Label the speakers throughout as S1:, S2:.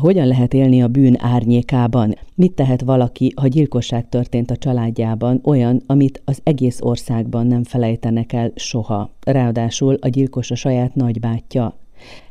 S1: Hogyan lehet élni a bűn árnyékában? Mit tehet valaki, ha gyilkosság történt a családjában, olyan, amit az egész országban nem felejtenek el soha? Ráadásul a gyilkos a saját nagybátyja.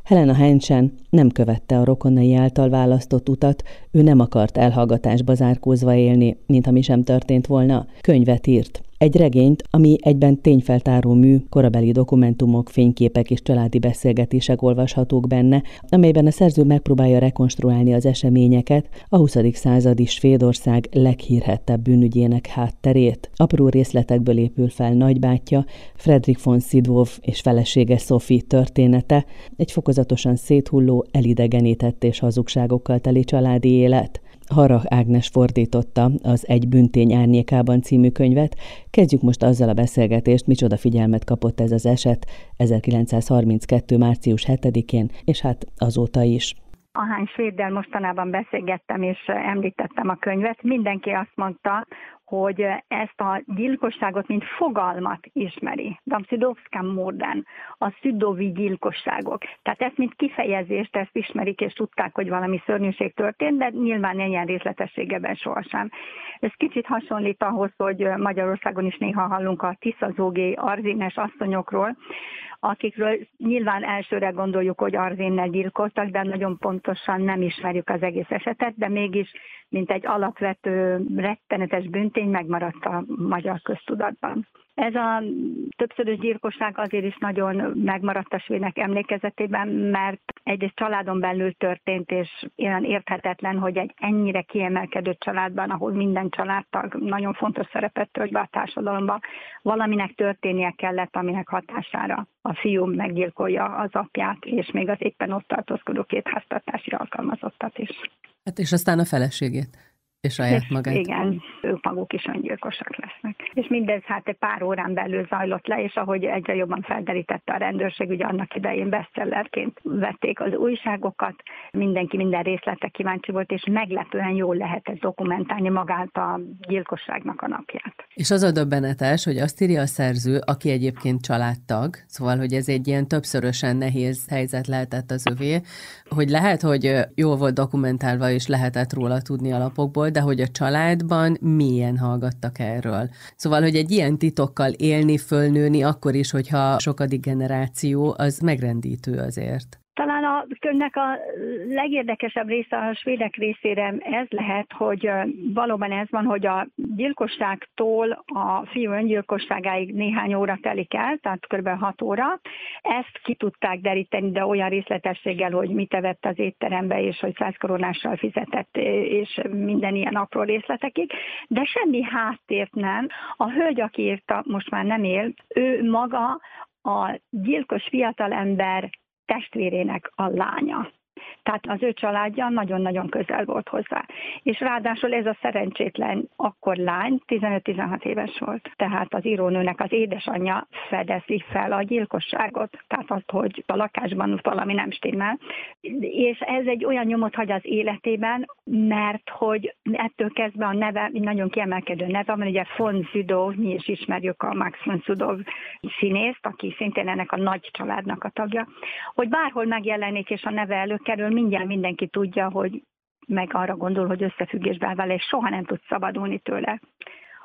S1: Helena Henchen nem követte a rokonai által választott utat, ő nem akart elhallgatásba zárkózva élni, mint ami sem történt volna. Könyvet írt. Egy regényt, ami egyben tényfeltáró mű, korabeli dokumentumok, fényképek és családi beszélgetések olvashatók benne, amelyben a szerző megpróbálja rekonstruálni az eseményeket, a 20. századi Svédország leghírhettebb bűnügyének hátterét. Apró részletekből épül fel nagybátyja, Fredrik von Szidvov és felesége Sophie története, egy fokozatosan széthulló, elidegenített és hazugságokkal teli családi élet. Harag Ágnes fordította az Egy büntény árnyékában című könyvet. Kezdjük most azzal a beszélgetést, micsoda figyelmet kapott ez az eset 1932. március 7-én, és hát azóta is.
S2: Ahány svéddel mostanában beszélgettem és említettem a könyvet, mindenki azt mondta, hogy ezt a gyilkosságot, mint fogalmat ismeri. Damszidovszka módán, a szüdovi gyilkosságok. Tehát ezt, mint kifejezést, ezt ismerik, és tudták, hogy valami szörnyűség történt, de nyilván ilyen részletességeben sohasem. Ez kicsit hasonlít ahhoz, hogy Magyarországon is néha hallunk a tiszazógé arzines asszonyokról, akikről nyilván elsőre gondoljuk, hogy arzinnel gyilkoltak, de nagyon pontosan nem ismerjük az egész esetet, de mégis, mint egy alapvető rettenetes büntény megmaradt a magyar köztudatban. Ez a többszörös gyilkosság azért is nagyon megmaradt a svédnek emlékezetében, mert egy családon belül történt, és ilyen érthetetlen, hogy egy ennyire kiemelkedő családban, ahol minden családtag nagyon fontos szerepet tölt be a társadalomba, valaminek történnie kellett, aminek hatására a fiú meggyilkolja az apját, és még az éppen ott tartózkodó két háztartási alkalmazottat is.
S1: Hát és aztán a feleségét és saját magát.
S2: Igen, ők maguk is öngyilkosak lesznek. És mindez hát egy pár órán belül zajlott le, és ahogy egyre jobban felderítette a rendőrség, ugye annak idején bestsellerként vették az újságokat, mindenki minden részletek kíváncsi volt, és meglepően jól lehetett dokumentálni magát a gyilkosságnak a napját.
S1: És az a döbbenetes, hogy azt írja a szerző, aki egyébként családtag, szóval, hogy ez egy ilyen többszörösen nehéz helyzet lehetett az övé, hogy lehet, hogy jól volt dokumentálva, és lehetett róla tudni alapokból, de hogy a családban milyen hallgattak erről. Szóval, hogy egy ilyen titokkal élni, fölnőni, akkor is, hogyha sokadik generáció, az megrendítő azért.
S2: Talán a könyvnek a legérdekesebb része a svédek részére ez lehet, hogy valóban ez van, hogy a gyilkosságtól a fiú öngyilkosságáig néhány óra telik el, tehát kb. 6 óra. Ezt ki tudták deríteni, de olyan részletességgel, hogy mit evett az étterembe, és hogy száz koronással fizetett, és minden ilyen apró részletekig, de semmi háttért nem. A hölgy, aki írta, most már nem él, ő maga a gyilkos fiatalember testvérének a lánya. Tehát az ő családja nagyon-nagyon közel volt hozzá. És ráadásul ez a szerencsétlen akkor lány 15-16 éves volt. Tehát az írónőnek az édesanyja fedezi fel a gyilkosságot. Tehát azt, hogy a lakásban valami nem stimmel. És ez egy olyan nyomot hagy az életében, mert hogy ettől kezdve a neve, nagyon kiemelkedő neve van, ugye von Züdov, mi is ismerjük a Max von Züdov színészt, aki szintén ennek a nagy családnak a tagja, hogy bárhol megjelenik és a neve előkerül, mindjárt mindenki tudja, hogy meg arra gondol, hogy összefüggésben vele, és soha nem tud szabadulni tőle.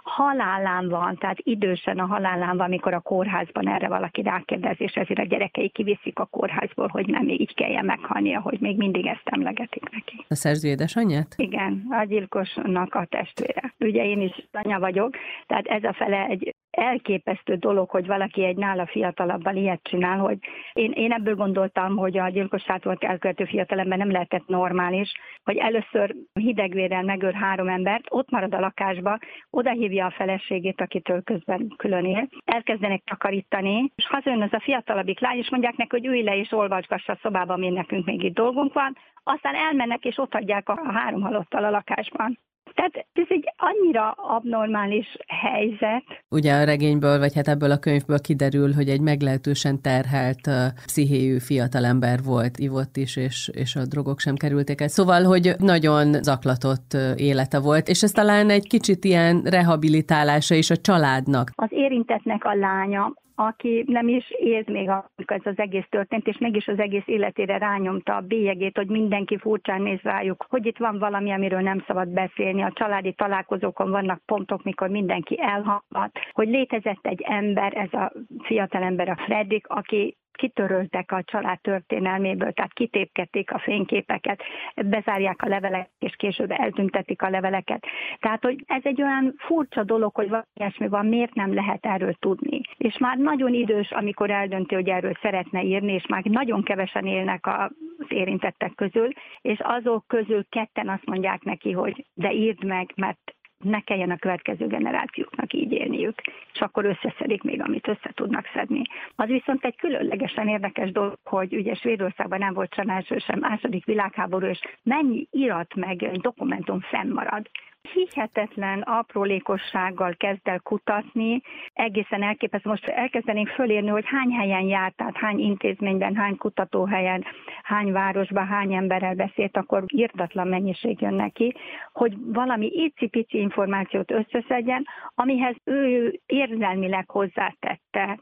S2: Halálán van, tehát idősen a halálán van, amikor a kórházban erre valaki rákérdez, és ezért a gyerekei kiviszik a kórházból, hogy nem így kelljen meghalnia, hogy még mindig ezt emlegetik neki.
S1: A szerző édesanyját?
S2: Igen, a gyilkosnak a testvére. Ugye én is anya vagyok, tehát ez a fele egy elképesztő dolog, hogy valaki egy nála fiatalabban ilyet csinál, hogy én, én ebből gondoltam, hogy a gyilkosságot elkövető fiatalember nem lehetett normális, hogy először hidegvérrel megöl három embert, ott marad a lakásba, oda hívja a feleségét, akitől közben külön él, elkezdenek takarítani, és hazajön az a fiatalabbik lány, és mondják neki, hogy ülj le és olvasgassa a szobában, mi nekünk még itt dolgunk van, aztán elmennek és ott adják a három halottal a lakásban. Tehát ez egy annyira abnormális helyzet.
S3: Ugye a regényből, vagy hát ebből a könyvből kiderül, hogy egy meglehetősen terhelt uh, pszichéjű fiatalember volt, ivott is, és, és a drogok sem kerülték el. Szóval, hogy nagyon zaklatott élete volt, és ez talán egy kicsit ilyen rehabilitálása is a családnak.
S2: Az érintetnek a lánya aki nem is élt még, amikor ez az egész történt, és mégis az egész életére rányomta a bélyegét, hogy mindenki furcsán néz rájuk, hogy itt van valami, amiről nem szabad beszélni. A családi találkozókon vannak pontok, mikor mindenki elhallgat, hogy létezett egy ember, ez a fiatal ember, a Fredrik, aki kitöröltek a család történelméből, tehát kitépkedték a fényképeket, bezárják a leveleket, és később eltüntetik a leveleket. Tehát, hogy ez egy olyan furcsa dolog, hogy valami ilyesmi van, miért nem lehet erről tudni. És már nagyon idős, amikor eldönti, hogy erről szeretne írni, és már nagyon kevesen élnek az érintettek közül, és azok közül ketten azt mondják neki, hogy de írd meg, mert ne kelljen a következő generációknak így élniük, és akkor összeszedik még, amit össze tudnak szedni. Az viszont egy különlegesen érdekes dolog, hogy ugye Svédországban nem volt sem első, sem második világháború, és mennyi irat meg dokumentum fennmarad hihetetlen aprólékossággal kezd el kutatni, egészen elképesztő. Most elkezdenénk fölírni, hogy hány helyen járt, tehát hány intézményben, hány kutatóhelyen, hány városban, hány emberrel beszélt, akkor írtatlan mennyiség jön neki, hogy valami icipici információt összeszedjen, amihez ő érzelmileg hozzátette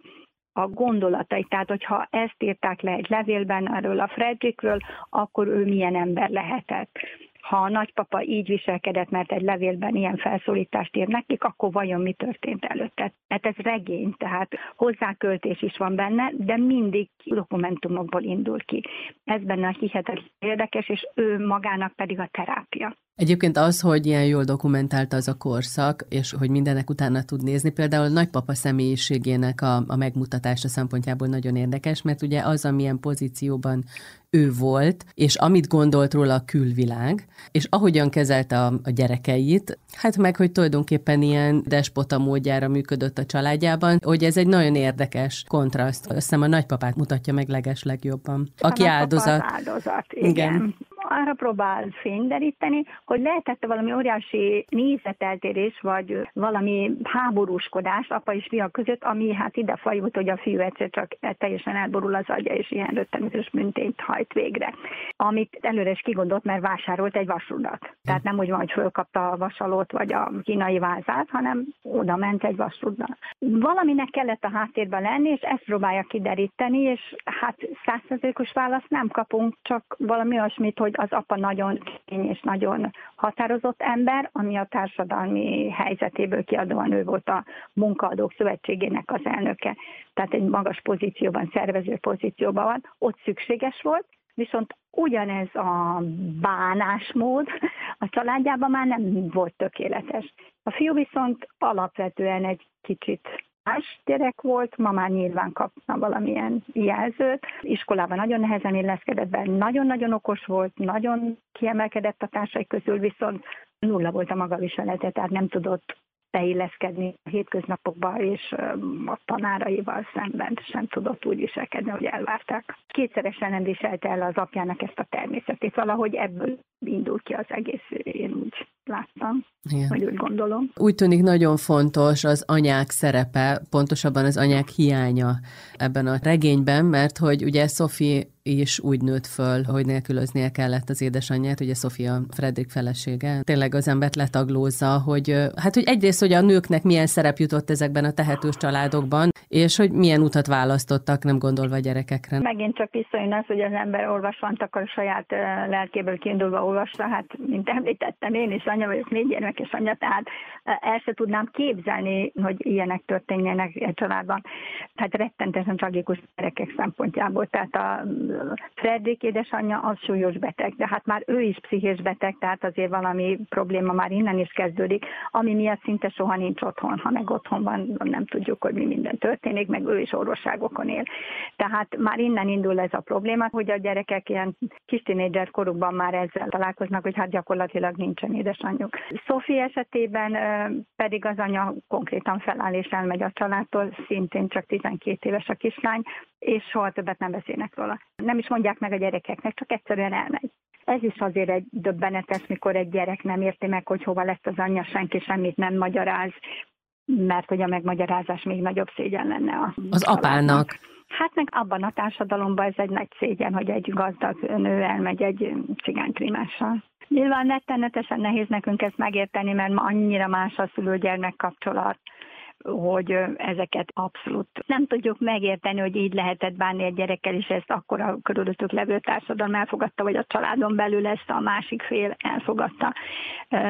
S2: a gondolatai. Tehát, hogyha ezt írták le egy levélben erről a Fredrikről, akkor ő milyen ember lehetett ha a nagypapa így viselkedett, mert egy levélben ilyen felszólítást ír nekik, akkor vajon mi történt előtte? Hát ez regény, tehát hozzáköltés is van benne, de mindig dokumentumokból indul ki. Ez benne a hihetetlen érdekes, és ő magának pedig a terápia.
S3: Egyébként az, hogy ilyen jól dokumentálta az a korszak, és hogy mindenek utána tud nézni, például nagypapa személyiségének a, a megmutatása szempontjából nagyon érdekes, mert ugye az, amilyen pozícióban ő volt, és amit gondolt róla a külvilág, és ahogyan kezelte a, a gyerekeit, hát meg, hogy tulajdonképpen ilyen despota módjára működött a családjában, hogy ez egy nagyon érdekes kontraszt. Azt hiszem a nagypapát mutatja meg leges legjobban. Aki áldozat.
S2: áldozat. Igen. igen arra próbál fényderíteni, hogy lehetett valami óriási nézeteltérés, vagy valami háborúskodás apa és fia között, ami hát ide fajult, hogy a fiú egyszer csak teljesen elborul az agya, és ilyen röttenetes büntényt hajt végre. Amit előre is kigondolt, mert vásárolt egy vasrudat. Tehát nem úgy van, hogy fölkapta a vasalót, vagy a kínai vázát, hanem oda ment egy vasruddal. Valaminek kellett a háttérben lenni, és ezt próbálja kideríteni, és hát százszerzékos választ nem kapunk, csak valami olyasmit, hogy az apa nagyon kény és nagyon határozott ember, ami a társadalmi helyzetéből kiadóan ő volt a munkaadók szövetségének az elnöke, tehát egy magas pozícióban, szervező pozícióban van, ott szükséges volt, viszont ugyanez a bánásmód a családjában már nem volt tökéletes. A fiú viszont alapvetően egy kicsit más gyerek volt, ma már nyilván kapna valamilyen jelzőt. Iskolában nagyon nehezen illeszkedett be, nagyon-nagyon okos volt, nagyon kiemelkedett a társai közül, viszont nulla volt a maga viselete, tehát nem tudott beilleszkedni a hétköznapokba, és a tanáraival szemben sem tudott úgy viselkedni, hogy elvárták. Kétszeresen nem el az apjának ezt a természetét. Valahogy ebből indul ki az egész, én úgy láttam, Igen. vagy úgy gondolom.
S3: Úgy tűnik nagyon fontos az anyák szerepe, pontosabban az anyák hiánya ebben a regényben, mert hogy ugye Sophie is úgy nőtt föl, hogy nélkülöznie kellett az édesanyját, ugye Sofia Fredrik felesége. Tényleg az embert letaglózza, hogy hát, hogy egyrészt, hogy a nőknek milyen szerep jutott ezekben a tehetős családokban, és hogy milyen utat választottak, nem gondolva a gyerekekre.
S2: Megint csak visszajön az, hogy az ember olvasvant akar a saját lelkéből kiindulva olvasva, hát mint említettem, én is anya vagyok, négy gyermekes anya, tehát el se tudnám képzelni, hogy ilyenek történjenek egy családban. Tehát rettentesen tragikus gyerekek szempontjából. Tehát a Fredrik édesanyja az súlyos beteg, de hát már ő is pszichés beteg, tehát azért valami probléma már innen is kezdődik, ami miatt szinte soha nincs otthon. Ha meg otthon van, nem tudjuk, hogy mi minden történik, meg ő is orvosságokon él. Tehát már innen indul ez a probléma, hogy a gyerekek ilyen kis korukban már ezzel találkoznak, hogy hát gyakorlatilag nincsen édesanyjuk. Szofi esetében pedig az anya konkrétan feláll és elmegy a családtól, szintén csak 12 éves a kislány, és soha többet nem beszélnek róla. Nem is mondják meg a gyerekeknek, csak egyszerűen elmegy. Ez is azért egy döbbenetes, mikor egy gyerek nem érti meg, hogy hova lett az anyja, senki semmit nem magyaráz, mert hogy a megmagyarázás még nagyobb szégyen lenne a
S1: Az apának.
S2: Hát meg abban a társadalomban ez egy nagy szégyen, hogy egy gazdag nő elmegy egy cigányprimással. Nyilván rettenetesen nehéz nekünk ezt megérteni, mert ma annyira más a szülő-gyermek kapcsolat hogy ezeket abszolút nem tudjuk megérteni, hogy így lehetett bánni egy gyerekkel, és ezt akkor a körülöttük levő társadalom elfogadta, vagy a családon belül ezt a másik fél elfogadta.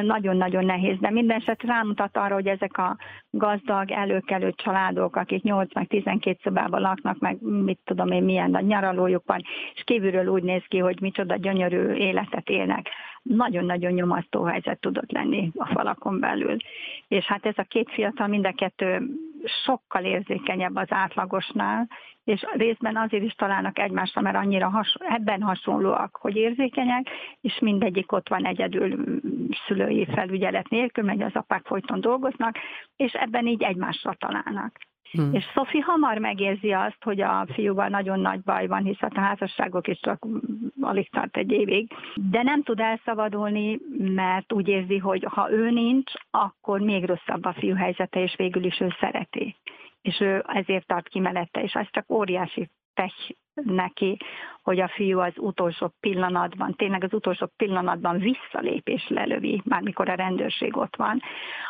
S2: Nagyon-nagyon nehéz, de minden eset rámutat arra, hogy ezek a gazdag, előkelő családok, akik 8 meg 12 szobában laknak, meg mit tudom én, milyen a nyaralójuk van, és kívülről úgy néz ki, hogy micsoda gyönyörű életet élnek nagyon-nagyon nyomasztó helyzet tudott lenni a falakon belül. És hát ez a két fiatal mind a kettő sokkal érzékenyebb az átlagosnál, és részben azért is találnak egymásra, mert annyira has, ebben hasonlóak, hogy érzékenyek, és mindegyik ott van egyedül szülői felügyelet nélkül, mert az apák folyton dolgoznak, és ebben így egymásra találnak. Hmm. És Szofi hamar megérzi azt, hogy a fiúval nagyon nagy baj van, hiszen a házasságok is csak alig tart egy évig, de nem tud elszabadulni, mert úgy érzi, hogy ha ő nincs, akkor még rosszabb a fiú helyzete, és végül is ő szereti. És ő ezért tart ki mellette, és ez csak óriási pech neki, hogy a fiú az utolsó pillanatban, tényleg az utolsó pillanatban visszalépés lelövi, már mikor a rendőrség ott van.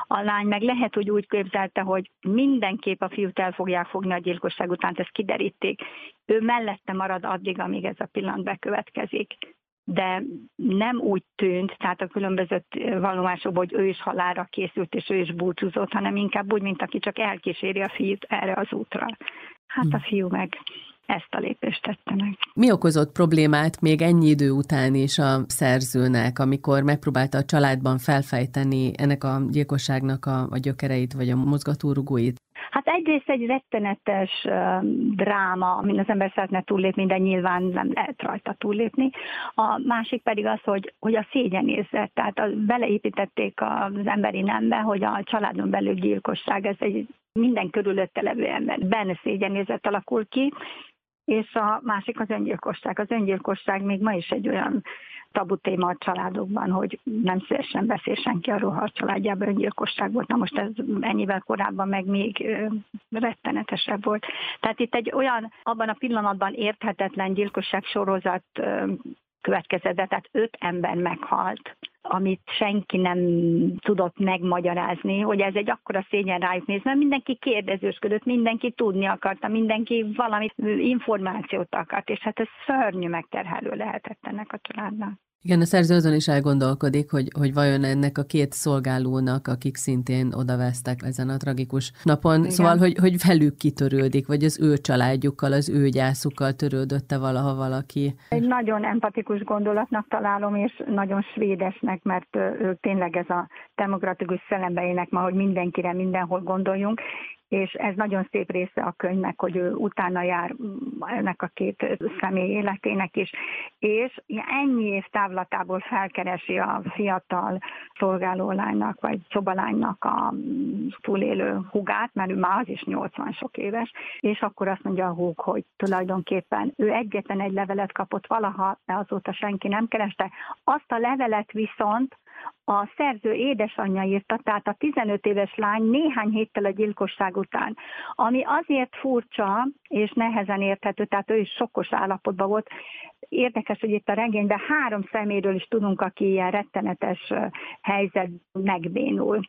S2: A lány meg lehet, hogy úgy képzelte, hogy mindenképp a fiút el fogják fogni a gyilkosság után, ezt kiderítik. Ő mellette marad addig, amíg ez a pillanat bekövetkezik de nem úgy tűnt, tehát a különböző vallomásokból, hogy ő is halára készült, és ő is búcsúzott, hanem inkább úgy, mint aki csak elkíséri a fiút erre az útra. Hát a fiú meg ezt a lépést tette meg.
S1: Mi okozott problémát még ennyi idő után is a szerzőnek, amikor megpróbálta a családban felfejteni ennek a gyilkosságnak a, a gyökereit, vagy a mozgatórugóit?
S2: Hát egyrészt egy rettenetes uh, dráma, amin az ember szeretne túllépni, de nyilván nem lehet rajta túllépni. A másik pedig az, hogy, hogy a szégyenérzet, tehát a, beleépítették az emberi nembe, hogy a családon belül gyilkosság, ez egy minden körülötte levő ember benne szégyenérzet alakul ki, és a másik az öngyilkosság. Az öngyilkosság még ma is egy olyan tabu téma a családokban, hogy nem szívesen beszél senki arról, ha a családjában öngyilkosság volt. Na most ez ennyivel korábban meg még rettenetesebb volt. Tehát itt egy olyan, abban a pillanatban érthetetlen gyilkosság sorozat következett tehát öt ember meghalt amit senki nem tudott megmagyarázni, hogy ez egy akkora szégyen rájuk néz, mert mindenki kérdezősködött, mindenki tudni akarta, mindenki valami információt akart, és hát ez szörnyű megterhelő lehetett ennek a családnak.
S1: Igen, a szerző azon is elgondolkodik, hogy, hogy vajon ennek a két szolgálónak, akik szintén odavesztek ezen a tragikus napon, Igen. szóval, hogy, hogy velük kitörődik, vagy az ő családjukkal, az ő gyászukkal törődötte valaha valaki.
S2: Egy nagyon empatikus gondolatnak találom, és nagyon svédesnek, mert ők tényleg ez a demokratikus szellembe élnek ma, hogy mindenkire, mindenhol gondoljunk, és ez nagyon szép része a könyvnek, hogy ő utána jár ennek a két személy életének is, és ennyi év távlatából felkeresi a fiatal szolgálólánynak, vagy szobalánynak a túlélő hugát, mert ő már az is 80 sok éves, és akkor azt mondja a húg, hogy tulajdonképpen ő egyetlen egy levelet kapott valaha, de azóta senki nem kereste. Azt a levelet viszont a szerző édesanyja írta, tehát a 15 éves lány néhány héttel a gyilkosság után, ami azért furcsa és nehezen érthető, tehát ő is sokkos állapotban volt. Érdekes, hogy itt a regényben három szeméről is tudunk, aki ilyen rettenetes helyzet megbénul.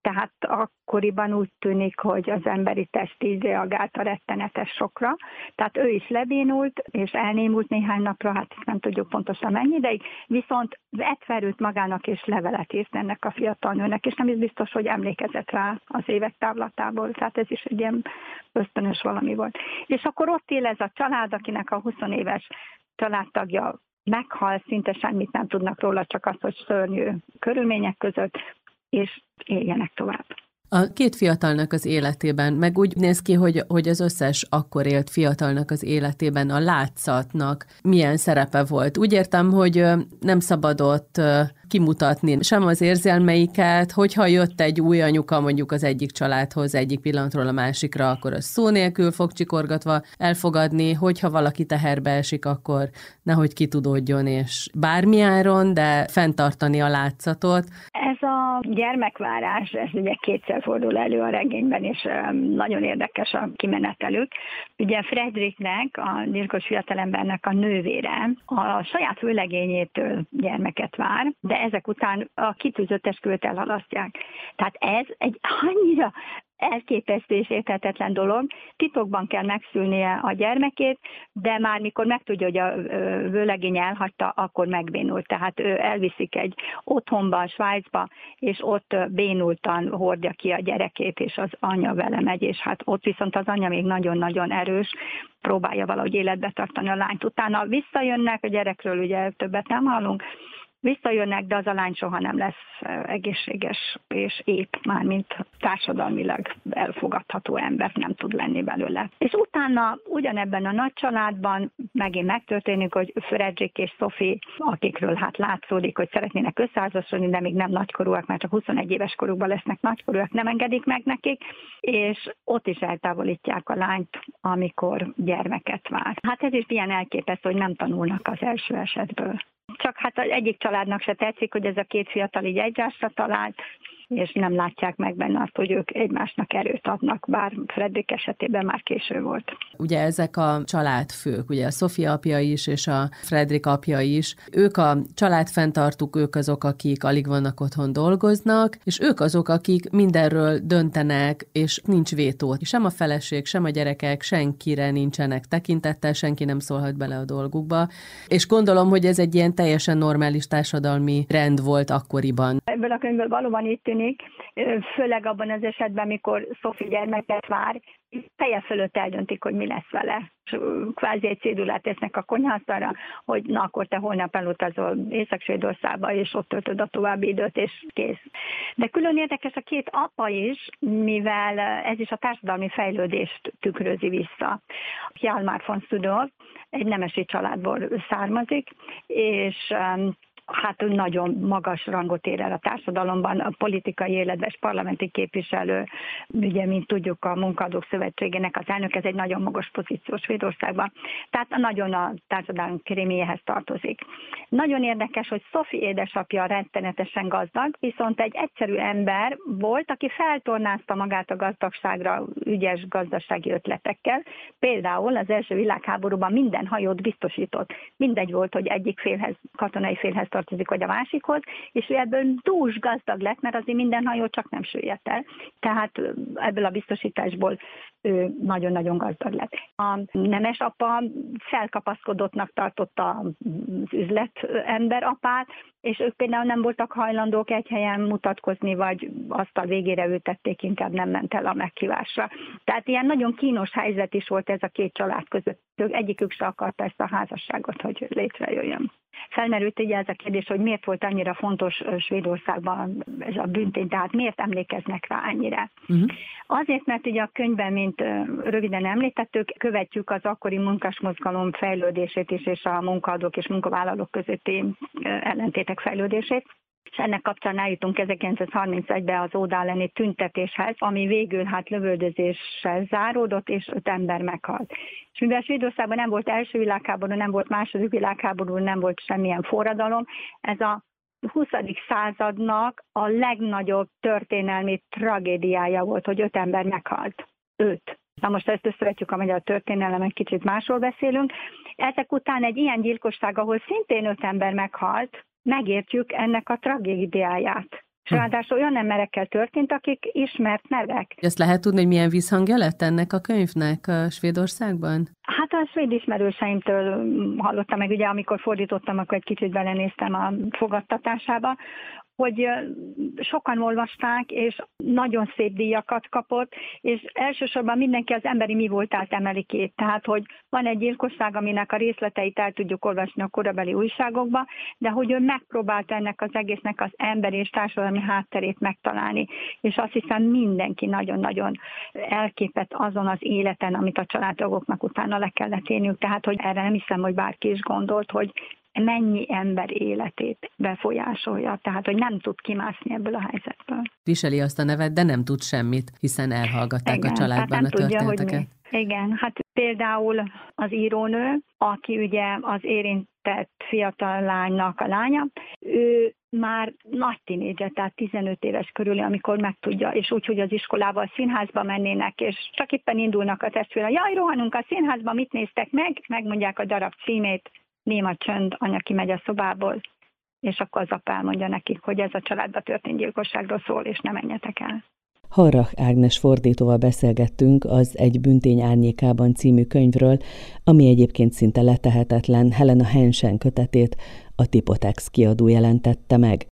S2: Tehát akkoriban úgy tűnik, hogy az emberi test így reagált a rettenetes sokra. Tehát ő is lebénult, és elnémult néhány napra, hát nem tudjuk pontosan mennyi ideig, viszont vett magának és levelet írt ennek a fiatal nőnek, és nem is biztos, hogy emlékezett rá az évek távlatából, tehát ez is egy ilyen ösztönös valami volt. És akkor ott él ez a család, akinek a 20 éves családtagja meghal, szinte semmit nem tudnak róla, csak azt, hogy szörnyű körülmények között, és éljenek tovább.
S3: A két fiatalnak az életében, meg úgy néz ki, hogy, hogy az összes akkor élt fiatalnak az életében a látszatnak milyen szerepe volt. Úgy értem, hogy nem szabadott kimutatni sem az érzelmeiket, hogyha jött egy új anyuka mondjuk az egyik családhoz egyik pillanatról a másikra, akkor az szó nélkül fog csikorgatva elfogadni, hogyha valaki teherbe esik, akkor nehogy kitudódjon, és bármiáron, de fenntartani a látszatot.
S2: Ez a gyermekvárás, ez ugye kétszer fordul elő a regényben, és nagyon érdekes a kimenetelük. Ugye Fredriknek, a gyilkos fiatalembernek a nővére a saját főlegényétől gyermeket vár, de ezek után a kitűzött esküvőt elhalasztják. Tehát ez egy annyira elképesztő és érthetetlen dolog. Titokban kell megszülnie a gyermekét, de már mikor megtudja, hogy a vőlegény elhagyta, akkor megbénult. Tehát ő elviszik egy otthonba, Svájcba, és ott bénultan hordja ki a gyerekét, és az anya vele megy, és hát ott viszont az anya még nagyon-nagyon erős, próbálja valahogy életbe tartani a lányt. Utána visszajönnek, a gyerekről ugye többet nem hallunk, visszajönnek, de az a lány soha nem lesz egészséges és épp, már mint társadalmilag elfogadható ember nem tud lenni belőle. És utána ugyanebben a nagy családban megint megtörténik, hogy Fredrik és Sophie, akikről hát látszódik, hogy szeretnének összeházasodni, de még nem nagykorúak, mert csak 21 éves korukban lesznek nagykorúak, nem engedik meg nekik, és ott is eltávolítják a lányt, amikor gyermeket vár. Hát ez is ilyen elképesztő, hogy nem tanulnak az első esetből. Csak hát egyik családnak se tetszik, hogy ez a két fiatal így egymásra talált, és nem látják meg benne azt, hogy ők egymásnak erőt adnak, bár Fredrik esetében már késő volt.
S3: Ugye ezek a családfők, ugye a Sofia apja is, és a Fredrik apja is, ők a családfenntartók, ők azok, akik alig vannak otthon dolgoznak, és ők azok, akik mindenről döntenek, és nincs vétó. Sem a feleség, sem a gyerekek, senkire nincsenek tekintettel, senki nem szólhat bele a dolgukba. És gondolom, hogy ez egy ilyen teljesen normális társadalmi rend volt akkoriban.
S2: Ebből a könyvből valóban itt tűnik, főleg abban az esetben, amikor Szofi gyermeket vár, feje fölött eldöntik, hogy mi lesz vele. Kvázi egy cédulát tesznek a konyhasztalra, hogy na akkor te holnap elutazol Észak-Svédországba, és ott töltöd a további időt, és kész. De külön érdekes a két apa is, mivel ez is a társadalmi fejlődést tükrözi vissza. Hjalmar von Studor egy nemesi családból származik, és hát nagyon magas rangot ér el a társadalomban, a politikai életben, és parlamenti képviselő, ugye, mint tudjuk, a munkadók szövetségének az elnök, ez egy nagyon magas pozíció Svédországban, tehát nagyon a társadalom kréméhez tartozik. Nagyon érdekes, hogy Sophie édesapja rettenetesen gazdag, viszont egy egyszerű ember volt, aki feltornázta magát a gazdagságra ügyes gazdasági ötletekkel. Például az első világháborúban minden hajót biztosított. Mindegy volt, hogy egyik félhez, katonai félhez tartozik, vagy a másikhoz, és ő ebből dús gazdag lett, mert azért minden hajó csak nem süllyedt el. Tehát ebből a biztosításból ő nagyon-nagyon gazdag lett. A nemes apa felkapaszkodottnak tartotta az üzletember apát, és ők például nem voltak hajlandók egy helyen mutatkozni, vagy azt a végére ültették, inkább nem ment el a meghívásra. Tehát ilyen nagyon kínos helyzet is volt ez a két család között. Egyikük se akarta ezt a házasságot, hogy létrejöjjön. Felmerült ugye ez a kérdés, hogy miért volt annyira fontos Svédországban ez a büntény, tehát miért emlékeznek rá ennyire. Uh-huh. Azért, mert ugye a könyvben, mint röviden említettük, követjük az akkori munkásmozgalom fejlődését is, és a munkaadók és munkavállalók közötti ellentétek fejlődését és ennek kapcsán eljutunk 1931-ben az Óda elleni tüntetéshez, ami végül hát lövöldözéssel záródott, és öt ember meghalt. És mivel Svédországban nem volt első világháború, nem volt második világháború, nem volt semmilyen forradalom, ez a 20. századnak a legnagyobb történelmi tragédiája volt, hogy öt ember meghalt. Öt. Na most ezt összevetjük a magyar történelem, kicsit másról beszélünk. Ezek után egy ilyen gyilkosság, ahol szintén öt ember meghalt, megértjük ennek a tragédiáját. És hm. ráadásul olyan emberekkel történt, akik ismert nevek.
S3: Ezt lehet tudni, hogy milyen visszhangja lett ennek a könyvnek a Svédországban?
S2: Hát a svéd ismerőseimtől hallottam meg, ugye amikor fordítottam, akkor egy kicsit belenéztem a fogadtatásába, hogy sokan olvasták, és nagyon szép díjakat kapott, és elsősorban mindenki az emberi mi voltát emeli ki. Tehát, hogy van egy gyilkosság, aminek a részleteit el tudjuk olvasni a korabeli újságokba, de hogy ő megpróbálta ennek az egésznek az emberi és társadalmi hátterét megtalálni. És azt hiszem mindenki nagyon-nagyon elképett azon az életen, amit a családtagoknak utána le kellett élniük. Tehát, hogy erre nem hiszem, hogy bárki is gondolt, hogy mennyi ember életét befolyásolja, tehát hogy nem tud kimászni ebből a helyzetből.
S3: Viseli azt a nevet, de nem tud semmit, hiszen elhallgatták Igen, a családban a történeteket. Tudja,
S2: hogy Igen, hát például az írónő, aki ugye az érintett fiatal lánynak a lánya, ő már nagy tinédzser, tehát 15 éves körül, amikor megtudja, és úgy, hogy az iskolával színházba mennének, és csak éppen indulnak a testvére. Jaj, rohanunk a színházba, mit néztek meg? Megmondják a darab címét, néma csönd, anya kimegy a szobából, és akkor az apa elmondja nekik, hogy ez a családba történt gyilkosságról szól, és ne menjetek el.
S1: Harrach Ágnes fordítóval beszélgettünk az Egy büntény árnyékában című könyvről, ami egyébként szinte letehetetlen Helena Hensen kötetét a Tipotex kiadó jelentette meg.